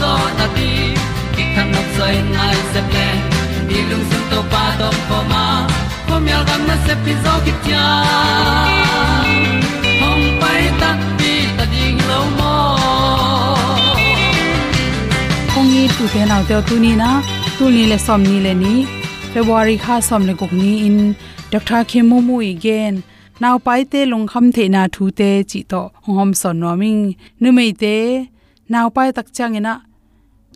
zo na ti ki kan nok sai nai se ple ni lung sun to pa to pa ma. Ko myal gam na se pi zo ki tia hom pai ta ti ta ding lo mo kong ni tu te nau te tu ni na tu ni le som ni le ni february kha som le kok ni in. Dr khemu mu again. Naw pai te lung kham the na thu te naw pai tak chang ina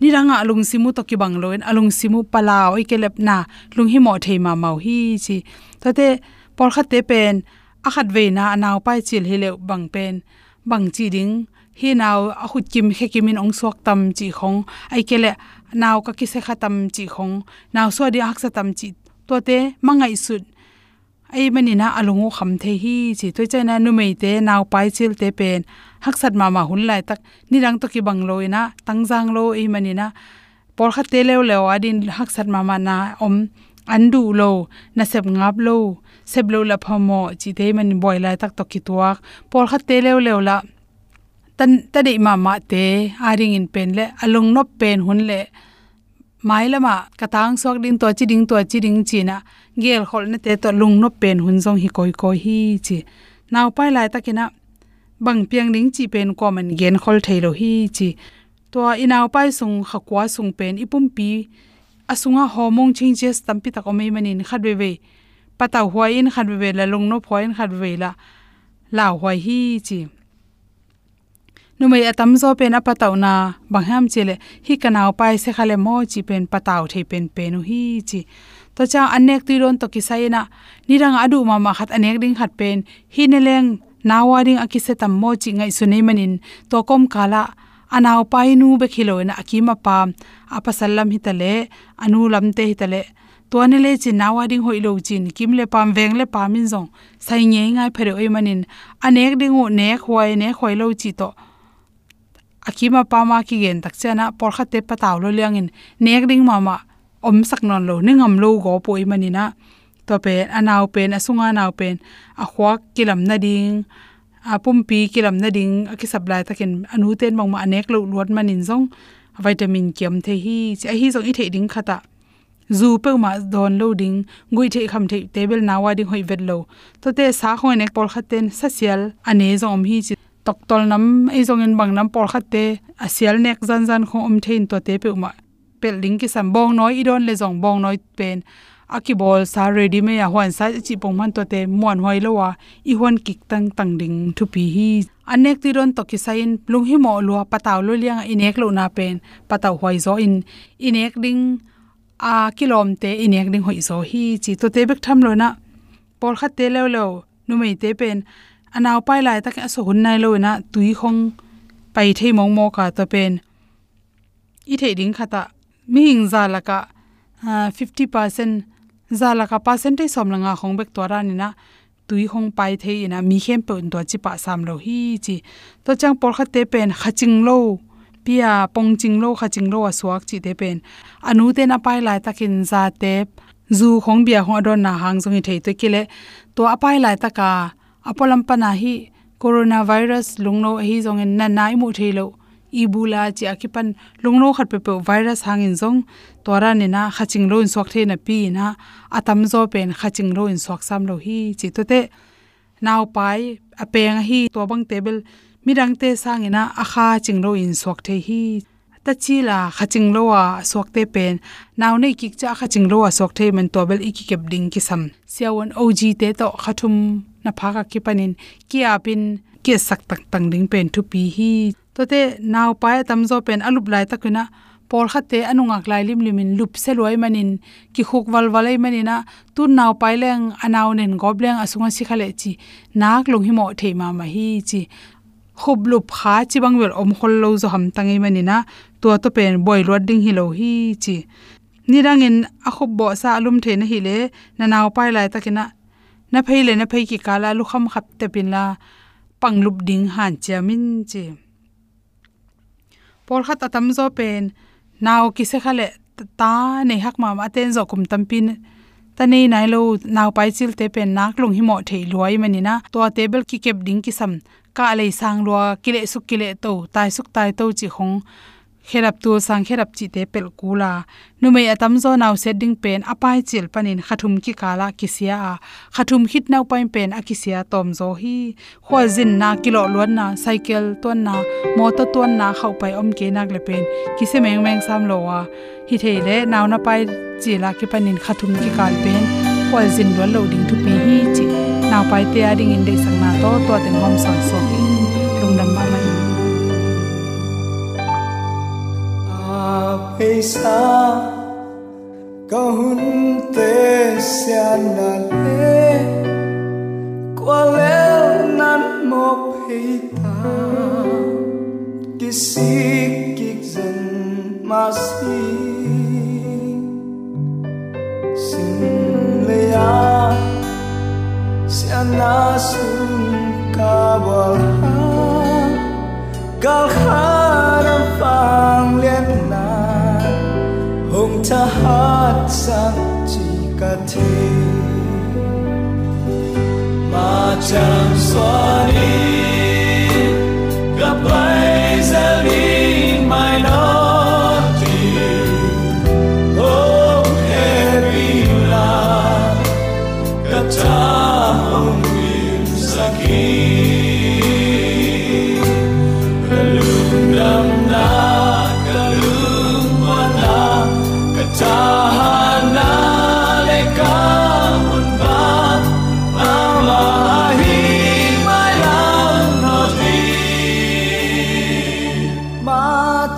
ni ranga lung simu to ki bang loin alung simu pala oi ke na lung hi mo thei ma mau hi chi. To te por khat te pen a khat ve na naw pai chil hi le bang pen. Bang chi ding, hi naw a khut kim khe kimin ong suak tam chi khong. Ai kele naw ka ki se khatam chi khong. Naw so di ak sa tam chi. To te mangai sut ai mani na alungu kham the hi chi toi chana nu mei te naw pai chil te pen hak sat ma ma hun lai tak ni rang to ki bang loina tangjang lo ei mani na por kha te lew lew adin hak sat ma ma na om andu lo na sep ngap lo sep lo la phamo chi te man boy lai tak to ki tuak por kha te lew lew la tan ta dei ma ma te aring in pen le alung no pen hun le mailama, katang sok ding to chi ding to chi ding chi na, gel khol na te to lung no pen hun jong hi koi koi hi chi. Naw pai lai takina bang piang ding chi pen ko man gen khol thailo hi chi. To inaw pai sung khakwa sung pen ipum pi, asunga homong ching ches tampi ta ko mai manin khatwe we pataw huai in khatwe la lung no phoin khatwe la law huai hi chi numei atam zo pen apataw na bangham chele hi kanaw pai se khale mo chi pen pataw thei pen pen hi chi. To cha anek ti ron to ki saina nirang adu ma ma khat anek ding khat pen, hi ne leng nawa ding akise tam mo chi ngai sunei manin. To kom kala anaw pai nu be khilo na akima pam apasallam hitale anu lamte hitale tuane le chi nawa ding hoi lo chin, kim le pam, veng le pam in zong, sai nge ngai phare oi manin. Anek ding u ne khwai ne khoi lo chi to akima pama ki gen tak chana por kha te pataw lo liangin nek ding mama om sak non lo ni ngam lo go poi manina to pe anaw pen, asunga naw pen a khwa kilam na ding a pumpi kilam na ding a ki supply takin anu ten mong ma anek lo luat manin zong, vitamin kiam the hi, chi hi zong i the ding khata zu pe ma don lo ding, ngui the kham the table nawa ding hoi vet lo. To te sa khoi nek por khaten sa sial ane zom hi chi tol nam ei zong in bang nam por khatte, a sial nek zan zan kho om um thein to te pe um ma pel ding ki sam bong noi i don le zong bong noi pen. Aki bol sa ready me ya hwan sa chi pong man to te mon hoi lo wa, i hwan kik tang tang ding thu pi hi. Anek ti ron to ki sain lung hi mo lo pataw lo liang inek lo na pen pataw hoi zo in. Inek ding, a kilom te inek ding hoi zo hi, chi to te bek tham lo na. Por kha lo lo nu mei te pen. Anaw pai lai tak so hun nai lo na tui khong pai thei mong mo ka to pen i thei ding khata mi hing za la ka 50% za la ka percentage som langa khong bek to ra ni na tui hong pai thei ina mi khem pe to chi pa sam lo hi chi to chang por kha te pen khaching lo pia pong ching lo khaching lo aswak chi te pen anu te na pai lai takin za te zu khong bia ho don na hang zong hi thei to kile to apai lai taka apolam pana hi coronavirus, lungno hi zong en na nai mu thelo ibula chi akipan lungno khat pe pe virus hangin zong. Tora ne na khaching lo in sok the na pi na. Atam zo pen khaching lo in sok sam lo hi chi to te. Naw pai, apeng hi to bang table mirang te sangena akha chinglo in sok the hi. Ta chi la khaching lo wa sok te pen naw nei kik cha khaching lo wa sok the men tobel iki kep ding ki sam siawon og te to khathum. Na phaka ki panin ki apin ke sak tak tang ding pen thu pi hi to te naw pa tam zo pen alup lai takuna por khate anunga klai lim limin lup se loi manin ki khuk wal walai manina tu naw pai leng anaw nen gobleng asunga sikhale chi nak lung hi mo the ma ma hi chi khub lup kha chi bang wel om khol lo zo ham tangi manina to to pen boy rod ding hi lo hi chi nirangin a khub bo sa alum the na hi le na naw pai lai takina na phei le na phei ki kala lu kham khap te pin la panglup ding han chamin chi. Por khat atam zo pen naw ki se khale ta nei hak ma ma ten zo kum tampin ta nei nai lo naw pai chil te pen nak lung hi mo thei loi mani na. To table ki kep ding ki sam, ka le sang lo kile suk kile to, tai suk tai to chi khong kherap tu sang kherap chi te pel kula numei atam zo naw setting pen apai chil panin khathum ki kala kisia khathum hit naw pain pen akisia tom zo hi. Khol zin na kilo lon na, cycle ton na, motor ton na, khau pai om ke nak le pen. Kise meng meng sam lo wa hi theile naw na pai chila ki panin khathum ki kal pen. Khol zin lo lo ding thu pi hi chi. Naw pai te ading in de sang na to to ten hom sang so hi. Lungdam ma. Peisa có te tê xian na lê nan mo hei ta kisi kik zen ma si sin le ya xian sun ka só.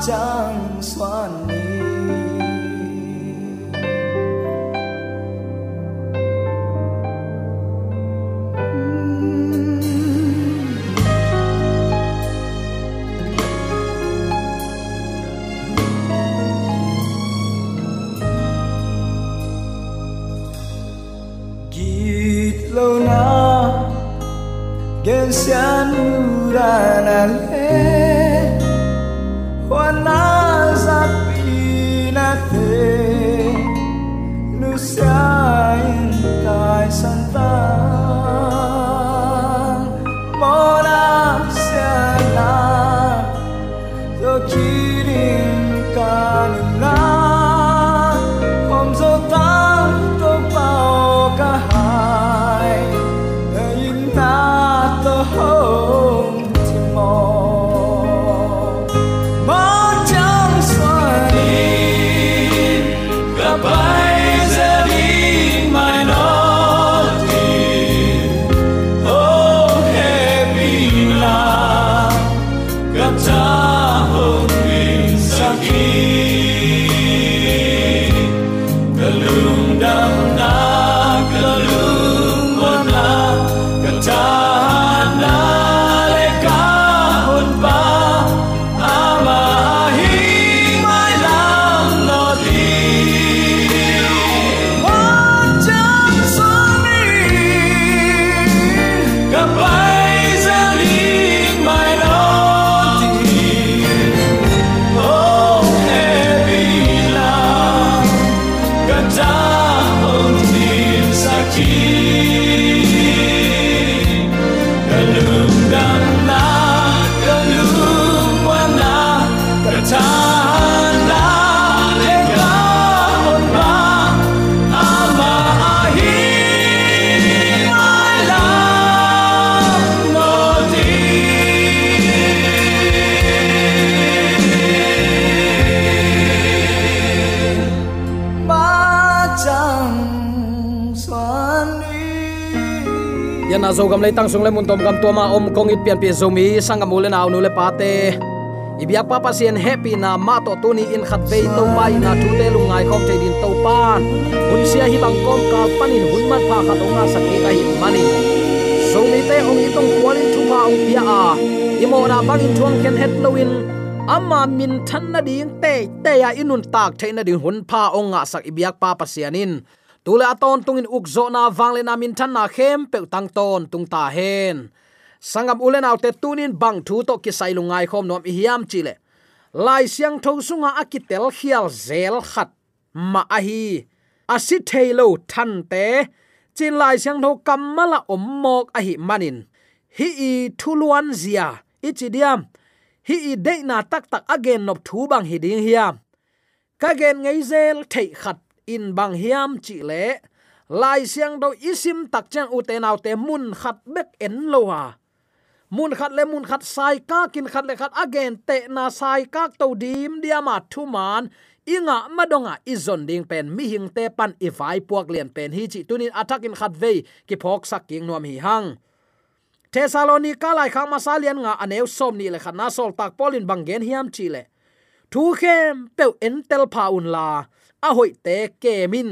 想 zo gam lei tang sung le mun tom gam to ma om kong it pian pi zo mi sangam ule na nu le pa te ibyak pa pasien happy na ma to tu ni in khat ve to pa ina thu te lu ngai khom te din to pan hun sia hi bang kom ka panin hun mat pha kha to nga sakki ka hi mani zo mi te ong i tong kwalin thu pa ong pia a imo na bang in thuang ken het loin ama min than na ding te te ya inun tak theina ding hun pha ong nga sak ibyak pa pasianin tule aton tungin ukzo na wangle na min than na khem pe tang ton tung ta hen. Sangam ulen autte tunin bang thu to ki sai lungai khom nom hiam chile lai siang tho sunga akitel khial zel khat ma ahi asi thailo than te. Chin lai siang tho kamala ommok ahi manin. Hi i thuluan zia ichidiam hi i de na tak tak again nop thu bang hi ding hiam. Ka gen ngei zel thei khat in bang hiam chi le. Lai siang do isim tak chen u te nau te mun khat bek en lowa mun khat le, mun khat sai ka, kin khat le khat again te na sai ka to dim diama thu man. Inga madonga izon ding pen, mi hing te pan i vai puak lian pen. Hi chi tunin attack in khat ve ki phok sak king nom hi hang. Thessalonica lai khang lian nga aneu som ni le khat na sol tak polin bangen hiam chi le. Thu khem pe entel pa un la a hoi te kemin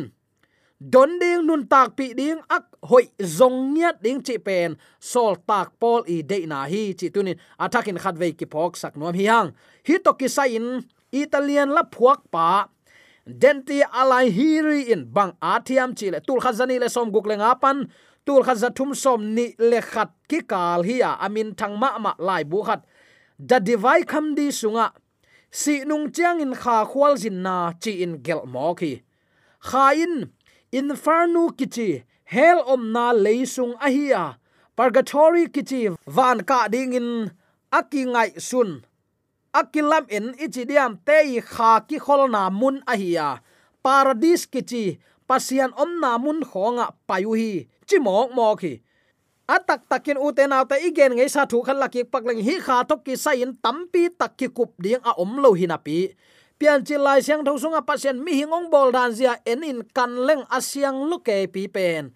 don ding nun tak pi ding ak hoi zong nyat ding chi pen sol tak pol i de na hi chi tunin atakin khat ve ki phok sak nom hi hang hi to ki sa in, italian la phuak pa. Denti alai hiri in. Bang athiam chi le tul khazani le som guk le nga pan tul khaza thum som ni le khat ki kal hi à. a amin thang ma ma lai bu khat da divai kham di sunga si nung chiang in kha khwal jin na chi in gel mo khi. Kha in inferno kichi hell om na leisung ahia purgatory kichi van ka ding in akingai sun. Akilam en ichidiam te kha ki khol na mun ahia paradise kichi, pasian om na mun khonga payu hi. Chimok mo khi atak takin uten auta igen ngei sa thu khan laki paklang hi kha to ki sain tampi takki kup ding a om lo hinapi pian chi lai siang tho sunga pasien mi hingong bol dan zia en in kan leng asyang luke pi pen.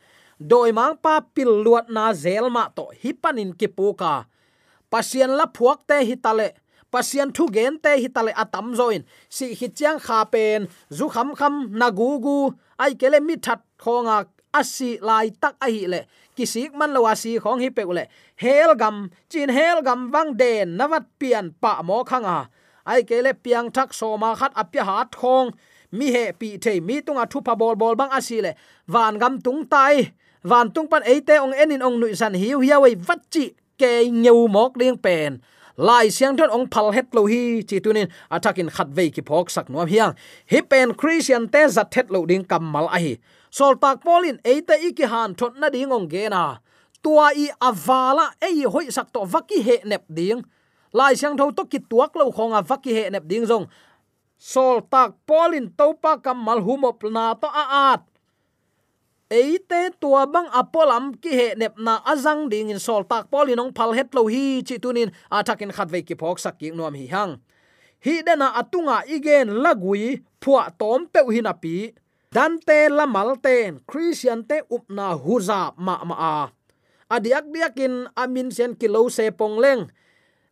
Doi mang pa pil luat na zel ma to hi panin ki puka pasien la phuak te hi tale pasien thu gen te hi tale atam zoin si hi chiang kha pen. Zu kham kham na gu gu. Ai kele mi that khonga asi lai tak a hi le kisik man lo asi khong hi pe hel gam, chin hel gam wang den nawat pian pa mo khanga ai kele piang thak so ma khat apya hat khong. Mi he pi the mi tunga thu pa bol bol bang asile van gam tung tai. Van tung pan eite ong enin ong nui san hiu hiawei vachi ke ngeu mok ding pen. Lai siang thon ong phal het lo hi chi tunin atakin khat ve ki phok sak nuam hiang. Hi pen christian te zat het lo ding kamal a hi sol tak polin eite iki han thot na ding ong ge na tua i avala à ei hoi sak to vaki he nep ding lai sang tho to ki tuak lo khonga vaki he nep ding jong sol tak polin topa kamal humop na to a at eite tua bang apolam à ki he nep na azang ding in sol tak polin ong phal het lo hi chi tunin atakin à khat ve ki phok sak ki nom hi hang hi dena atunga igen lagui phua tom pe hi dante pi dan christian te upna huza, ma ma, a. Adiak diakin amin sen kilo se pongleng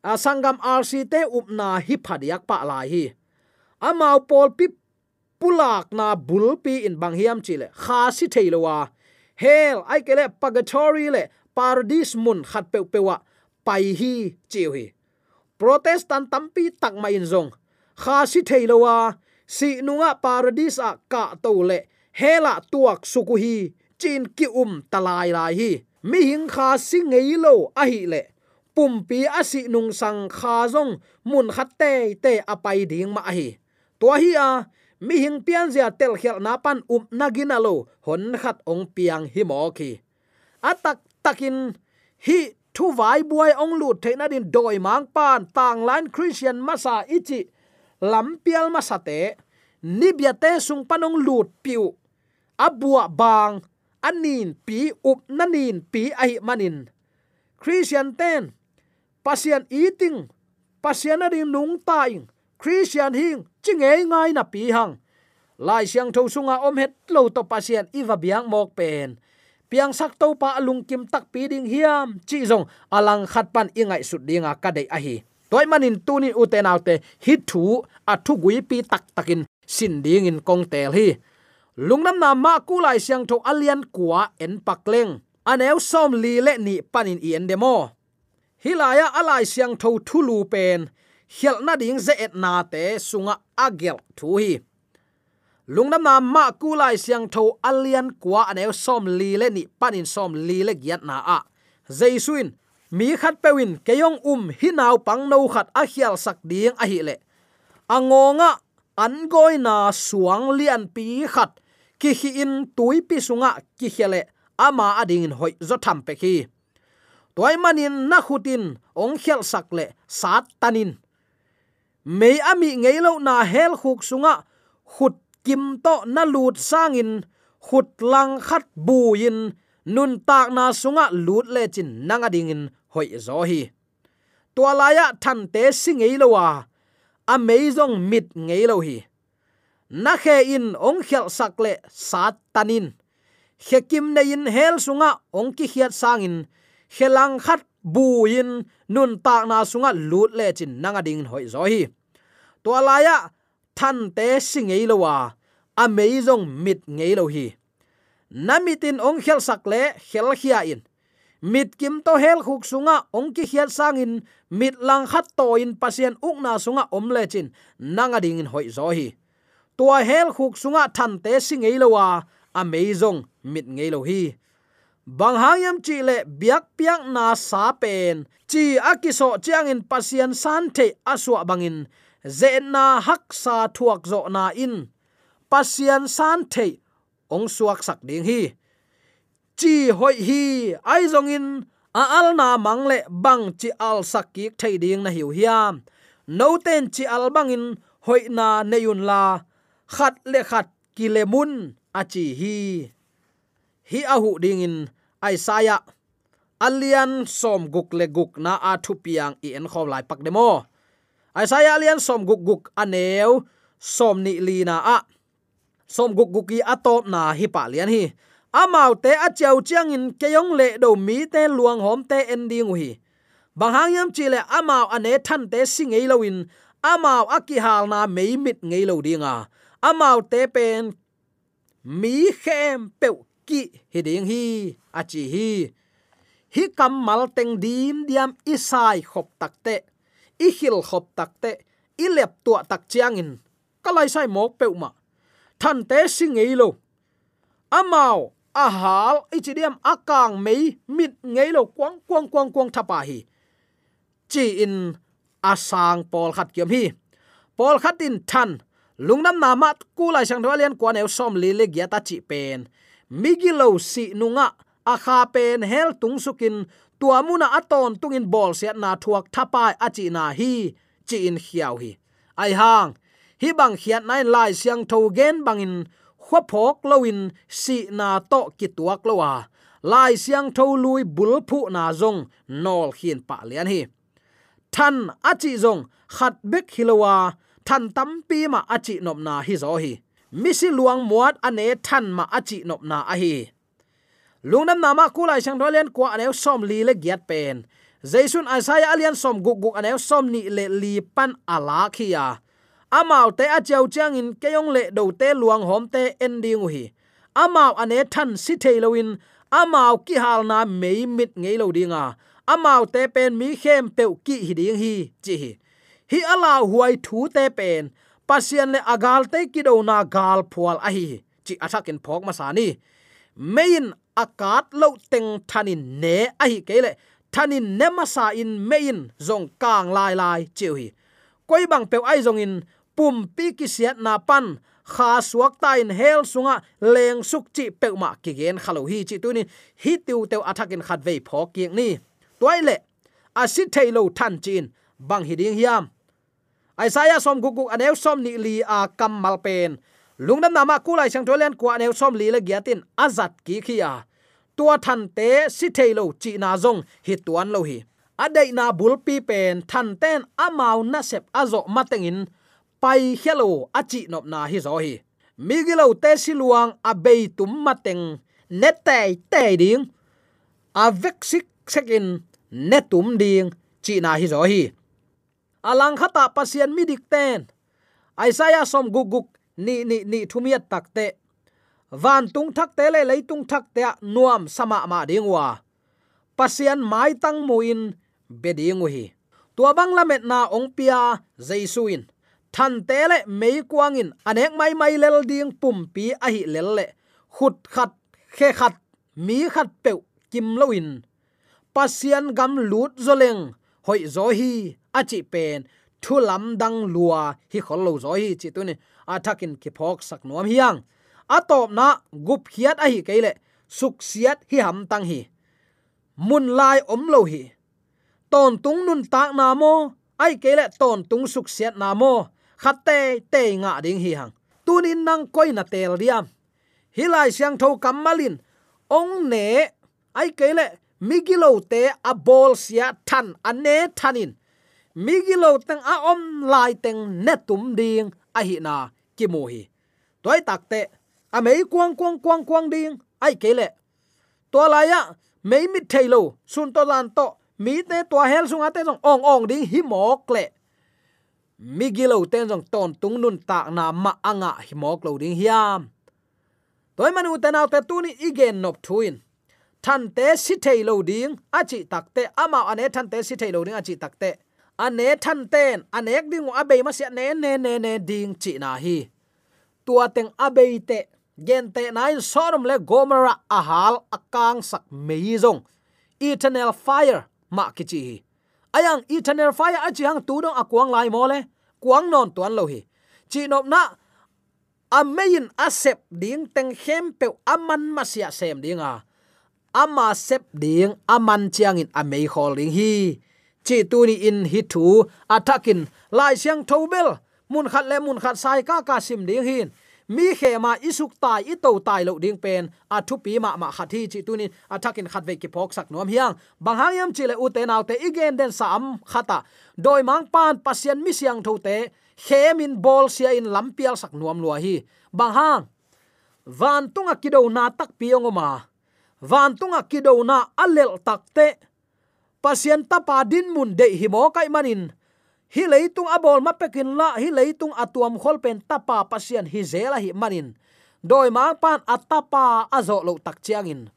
asangam rc te upna hi phadiak pa lai hi. Amau pol pi pulak na bulpi in banghiam chile kha si theilowa hell ai kele pagatory le. Paradise mun khat pe pewa pai hi chiu hi. Protestant tampi tak mai in zong. Kha si theilowa si nunga paradise a ka to le. Hela tuak suku hi, chin ki um talai lai hi. Mi hing kha si ngei lo a hi le. Pumpi si nung sang kha zong, mun khat te te apai ding ma hi. To hi a, mi hing pian zia tel khel na pan um nagina lo, hon khat ong piang hi mo ki. Atak takin, hi thu vai buai ong lut theina din doi mang pan tang line christian masa ichi lampial masate nibiate sung panong lut piu. Abua bang anin pi up nanin pi ai manin. Christian ten, pasian eating pasian ading nung taing christian hing chinge ngai na pi hang. Lai siang tho sunga om het lo to pasian iwa biang mok pen. Piang sak to pa alung kim tak pi ding hiam, chi zong alang khat pan ingai sut dinga ka dei a hi toy manin tuni uten autte hi à thu a thu gui pi tak takin sin ding in kong tel hi lungnam na ma ku lai siang tho alian kwa en pakleng aneu à som li le ni panin i en demo hilaya alai siang tho thulu pen hial na ding ze et na te sunga agel thu hi. Lungnam na ma ku lai siang tho alian kwa aneu à som li le ni panin som li le gyat na a zeisuin mi khat pewin, keyong um hinau pang no khat a hial sak ding a hi le angonga an goi na suang lian pi khat. Ki hi in tui pi sunga ki hele ama ading in hoi zo tham pe khi toy manin na khutin, ong khel sak le sat tanin. Me ami ngeilo na hel khuk sunga. Khut kim to na lut sangin. Khut lang khat bu in nun tak na sunga lut le chin nanga ding in hoi zo hi. Tua laya than te singei lowa amazing à? mit ngei lo hi na khe in ong khel sak le sat tanin hekim ne in hel sunga ong ki hiat sangin helang khat bu in nun tak na sunga lut le chin nanga ding hoi zo hi. To alaya than te singei lowa amazing à? mit ngei lo hi namitin ong khel sak le khel khia in mit kim to hel khuk sunga ong ki sang sangin mit lang khat to in pasien ukna sunga om le chin. Nanga ding à. à in hoi zo hi tua hel khuk sunga than te singei lowa amazing mit ngei lo hi bang hangyam chi le biak piak na sa pen chi akiso chiang in pasien san the aswa bangin ze na hak sa thuak zo na in. Pasien san the ong suak sak ding hi chi hoi hi, ai zong in, a al na mang le bang chi al sak ki thei ding na hiu hiam. No ten chi al bangin hoi na neyun la khát le khát ki le mun achi hi. Hi ahu ding in aisaya alian som guk le guk na a thu piang i en khom lai pak demo. Aisaya alian som guk guk aneu som ni li na a. Som guk guk i atop na hi pa lian hi amau te a cheu chiang in keyong le do mi te luang hom te ending hi bang hang yam chi le amau ane than te singei loin amau akihal na meimit ngei lo dinga. Amau te pen, mi khem pe ki hiding hi achi hi. Hi kam mal teng dim diam isai khop takte i hil khop takte i lep tua tak chiang in. Kalai sai mok pe ma. Than te singei lo. Amau a hal ichidiam akang mei mit ngei lo kwang kwang kwang kwang thapa hi chi in asang pol khat kiam hi pol khat in than lungnam na mat ku lai sang thwalian kwa neu som li le gya ta chi pen migilo si nunga a kha pen hel tung sukin tua muna aton tungin bol siat na thuak thapa achi na hi chi in hiao hi ai hang hi bang khiat nai lai siang tho gen bangin khwa phok loin si na to ki tuak lowa. Lai siang tho lui bul phu na zong nol hin pa lian hi. Than achi zong khat bek hilowa than tampi ma achi nop na hi zo hi. Misi luang muat ane than ma achi nop na a hi. Lungnam nama kulai sang dolen kwa ane som li le giat pen. Jaisun asaya alian som guk guk ane som ni le li pan ala khia amao te a cheu chang in keyong le do te luang hom te ending hi amao ane than si theiloin amao ki hal na mei mit ngei lo dinga. Amao te pen mi khem pe ki hi ding hi, chi hi. Hi ala huai thu te pen. Pasian le agal te ki do na gal phual a hi chi athakin phok ma sa ni. Main akat lo teng thanin ne a hi kele thanin ne ma sa in main zong kang lai lai chiu hi koi bang pe ai zong in pum pi ki siat na pan, kha suak ta in hel sunga, leng suk chi pe ma ki gen khalo hi chi tu ni. Hi tiu te athakin khat ve pho ki ni. Toile a si thailo than chin bang hi ding hiam. Isaiah som guguk anew som ni li a kam malpen lungnam nama kulai sang tolen kwa anew som li le giatin azat ki khia tua than te si thailo chi na zong hi tuan lo hi. Adai na bulpi pen, than ten amau na sep azo matengin pai hello achi nop na hi zo hi. Migilo te siluang abei tum mateng netai te ding avek sik sekin netum ding chi na hi zo hi. Alang khata pasian midik ten aisaya som guguk ni ni ni thumiat takte van tung thak te le lấy tung thak te nuam sama ma ding wa pasian mai tang muin bedingu hi. Tua bang lamet na ong pia jaisuin than te le mei kwangin anek mai mai lel ding pum pi a hi lel le, khut khat khe khat mi khat pe kim loin pasian gam lut zoleng hoi zo hi achi pen, thu lam dang lua hi khol lo zo hi chi tu ni athakin ki phok sak nom hiang atop na gup khiat a hi keile suk siat hi ham tang hi, mun lai om lo hi, ton tung nun tak na mo, ai kele ton tung suk siat na mo khatte te nga ding hi hang tunin nang koi na tel diam hilai siang tho kamalin ong ne ai kele migilo te a bol sia than ane thanin migilo teng a om lai teng netum ding a hi na ki mu hi toy takte a mei kwang kwang kwang kwang ding ai kele to la ya mei mit thailo sun to lan to mi te to hel sunga te jong ong ong ding hi mok le migilo ten jong ton tung nun tak na ma anga himok lo ding hiam. Toy manu te naw te tu ni igen nop thuin. Than te si thei lo ding, a chi takte ama ane than te si thei lo ding, a chi takte ane than ten anek ding a be ma sia ne ne ne ne ding chi na hi. Tua teng a be te, gen te nine sodom le gomara ahal akang sak meizong eternal fire ma kichi ayang, eternal fire a chi hang tu dong akwang lai mo kuang non tuan lo hi. Chi nop na amein asep ding teng hem pe aman masia sem dinga ama sep ding aman chiang in amei holding hi. Chi tu ni in hi thu atakin lai siang thobel mun khat le mun khat sai ka ka sim ding hin mi khe ma isuk tai i to tai lo ding pen. A thu pi ma ma khathi chi tunin. Athakin khat ve ki phok sak nom hiang. Bang hang yam chile u te naw te igen den sam khata doi mang pan pasien mi siang tho te khemin bol sia in lampial sak nuam lua hi. Bang hang, van tunga kido na tak piong ma van tunga kido na alel takte pasien tapa din mun de hi mo kai manin hi leitung abol ma pekin la, hi leitung atuam khol pen tapa pasien hi zela hi manin. Doi ma pan atapa azo lo tak chiangin.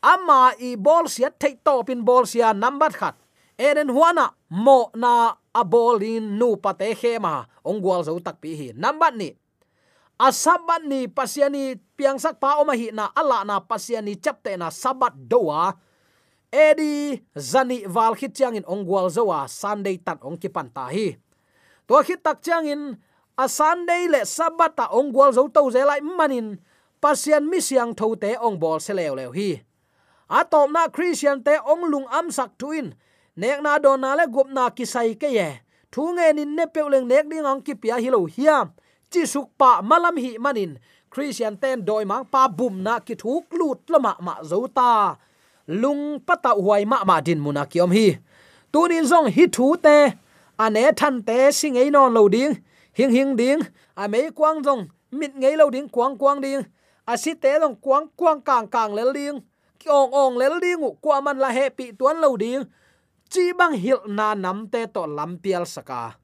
Ama i bol sia, thei to pin bol sia number khat. Eren huana, mo na abol in nu pate khema ongwal zo tak pi hi. Number ni. Asabat ni pasiani piang sak pa oma hi na ala na pasiani chapte na sabat doa edi zani wal khit chang in ongwal zowa sunday tan ong ki pan ta hi. To khit tak chang in, a sunday le sabat ta ongwal zo to ze lai manin pasian mi siang tho te ong bol se lew lew hi. A tom na christian te ong lung am sak tuin nek na don na le gup na ki sai ke ye. Thu nge nin ne pe leng nek ding ang ki pia hi lo hiam chi suk pa malam hi manin christian ten doi mang pa bum na ki thuk lut lama ma zo ta lung pata huai ma ma din muna ki om hi. Tunin zong hi thu te, ane than te sing ei non lo ding, hing hing ding a mei kwang zong, mit ngei lo ding, kwang kwang ding a si te long kwang kwang kang kang le ding ong ong le ding kwa man la he pi tuan lo ding, chi bang hil na nam te to lam pial saka.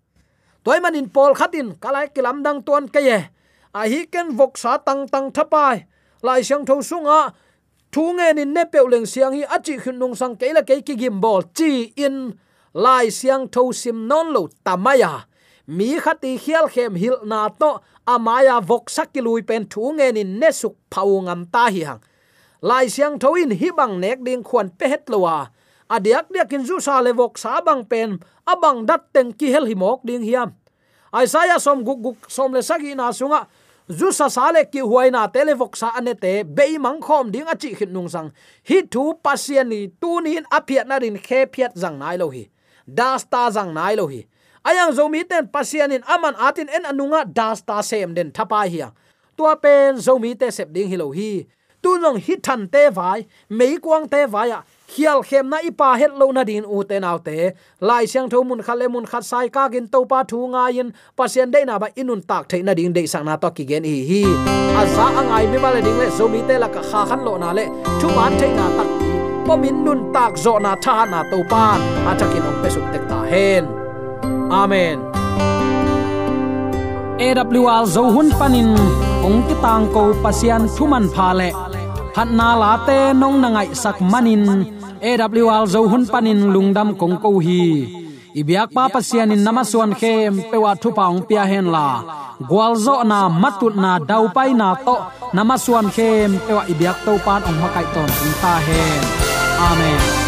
Toy man in pol khatin, kalai kilam dang ton ke ye, a hi ken vok sa tang tang thapai lai siang tho sunga thu nge nên ne pe leng siang hi achi khun nung sang ke là ke ki gim bol chi in lai siang tho sim non lo tamaya mi khati khial khem hil na to amaya vok sakilui pen thu nge nin ne suk phau ngam ta hi hang. Lai siang tho in hi bang nek ding khwan pe het lowa adiak dia kin zu sa levok sa bang pen abang dat teng ki hel hi mok ding hiam. Isaiah som guk guk som le sagi na sunga zu sa sale ki huaina televok sa anete be mang khom ding a chi khit nung sang hi thu pasien ni tu ni apiat na rin khe phiat jang nai lo hi das ta jang nai lo hi ayang zo mi ten pasien in aman atin en anunga das ta sem den thapa hi à. tua pen zo mi te sep ding hi lo hi tu nong hi than te vai mei kwang te vai à khial khem na ipa het lo na din u te nau te. Lai siang tho mun khale mun khat sai ka gin to pa thu nga yin. Pasien de na ba inun tak the na ding de sang na to ki gen hi hi. Aza angai mi bale ding le zo mi te la ka kha khan lo na le. Thu man the na tak po min nun tak zo na tha na to pa. Atakin ong pesuk tek ta hen. Amen. AWR zo hun panin ong ki tang ko pasian thuman pha le. Phat na la te nong na ngai sak manin AWR zo hun panin lungdam kong ko hi. Ibyak pa pasian in namaswan khem pewa thu paung pia hen la. Gwalzo na matut na dau pai na to namaswan khem pewa ibyak to pan ong makai ton ta hen. Amen.